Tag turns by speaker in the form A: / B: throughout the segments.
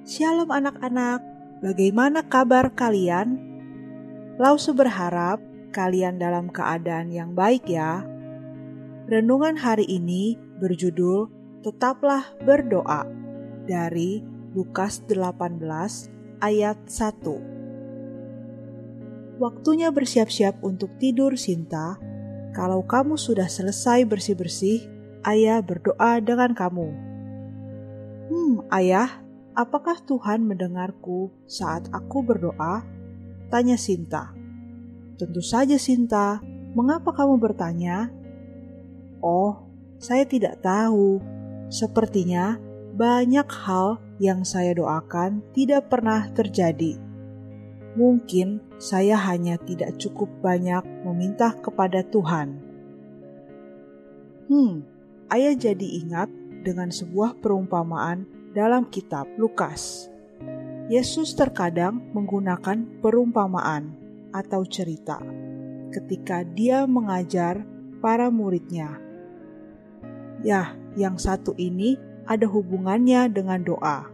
A: Shalom anak-anak, bagaimana kabar kalian? Lausu berharap kalian dalam keadaan yang baik ya. Renungan hari ini berjudul Tetaplah Berdoa dari Lukas 18 ayat 1. Waktunya bersiap-siap untuk tidur Sinta. Kalau kamu sudah selesai bersih-bersih, ayah berdoa dengan kamu. Hmm, ayah, apakah Tuhan mendengarku saat aku berdoa? Tanya Sinta. Tentu saja Sinta, mengapa kamu bertanya? Oh, saya tidak tahu. Sepertinya banyak hal yang saya doakan tidak pernah terjadi. Mungkin saya hanya tidak cukup banyak meminta kepada Tuhan. Hmm, ayah jadi ingat dengan sebuah perumpamaan dalam kitab Lukas. Yesus terkadang menggunakan perumpamaan atau cerita ketika dia mengajar para muridnya. Ya, yang satu ini ada hubungannya dengan doa.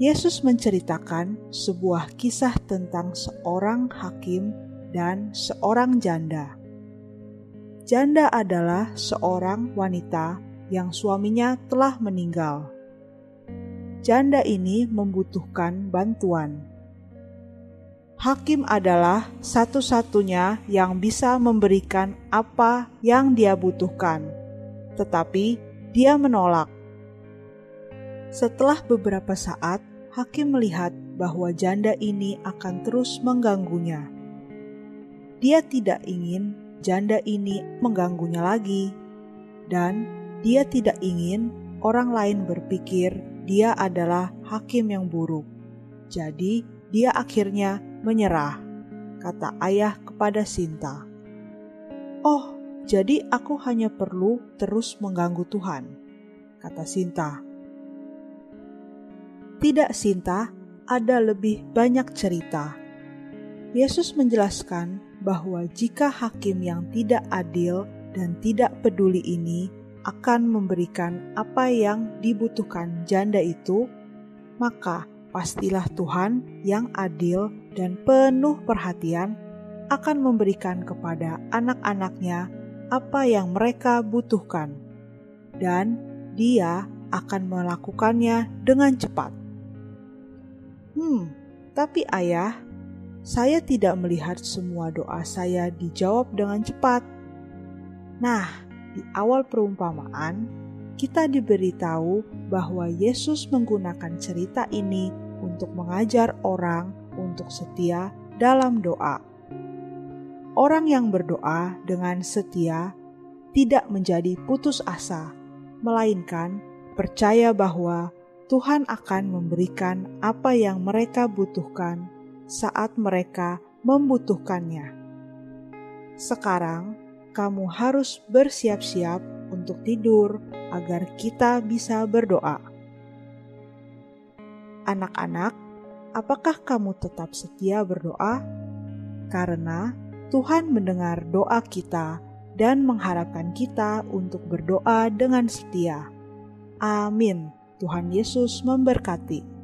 A: Yesus menceritakan sebuah kisah tentang seorang hakim dan seorang janda. Janda adalah seorang wanita yang suaminya telah meninggal. Janda ini membutuhkan bantuan. Hakim adalah satu-satunya yang bisa memberikan apa yang dia butuhkan, tetapi dia menolak. Setelah beberapa saat, hakim melihat bahwa janda ini akan terus mengganggunya. Dia tidak ingin janda ini mengganggunya lagi, dan dia tidak ingin orang lain berpikir dia adalah hakim yang buruk. Jadi, dia akhirnya menyerah, kata ayah kepada Sinta. Oh, jadi aku hanya perlu terus mengganggu Tuhan, kata Sinta. Tidak, Sinta, ada lebih banyak cerita. Yesus menjelaskan bahwa jika hakim yang tidak adil dan tidak peduli ini akan memberikan apa yang dibutuhkan janda itu, maka pastilah Tuhan yang adil dan penuh perhatian akan memberikan kepada anak-anaknya apa yang mereka butuhkan, dan Dia akan melakukannya dengan cepat. Hmm, tapi ayah, saya tidak melihat semua doa saya dijawab dengan cepat. Nah, di awal perumpamaan, kita diberitahu bahwa Yesus menggunakan cerita ini untuk mengajar orang untuk setia dalam doa. Orang yang berdoa dengan setia tidak menjadi putus asa, melainkan percaya bahwa Tuhan akan memberikan apa yang mereka butuhkan saat mereka membutuhkannya. Sekarang, kamu harus bersiap-siap untuk tidur agar kita bisa berdoa. Anak-anak, apakah kamu tetap setia berdoa? Karena Tuhan mendengar doa kita dan mengharapkan kita untuk berdoa dengan setia. Amin. Tuhan Yesus memberkati.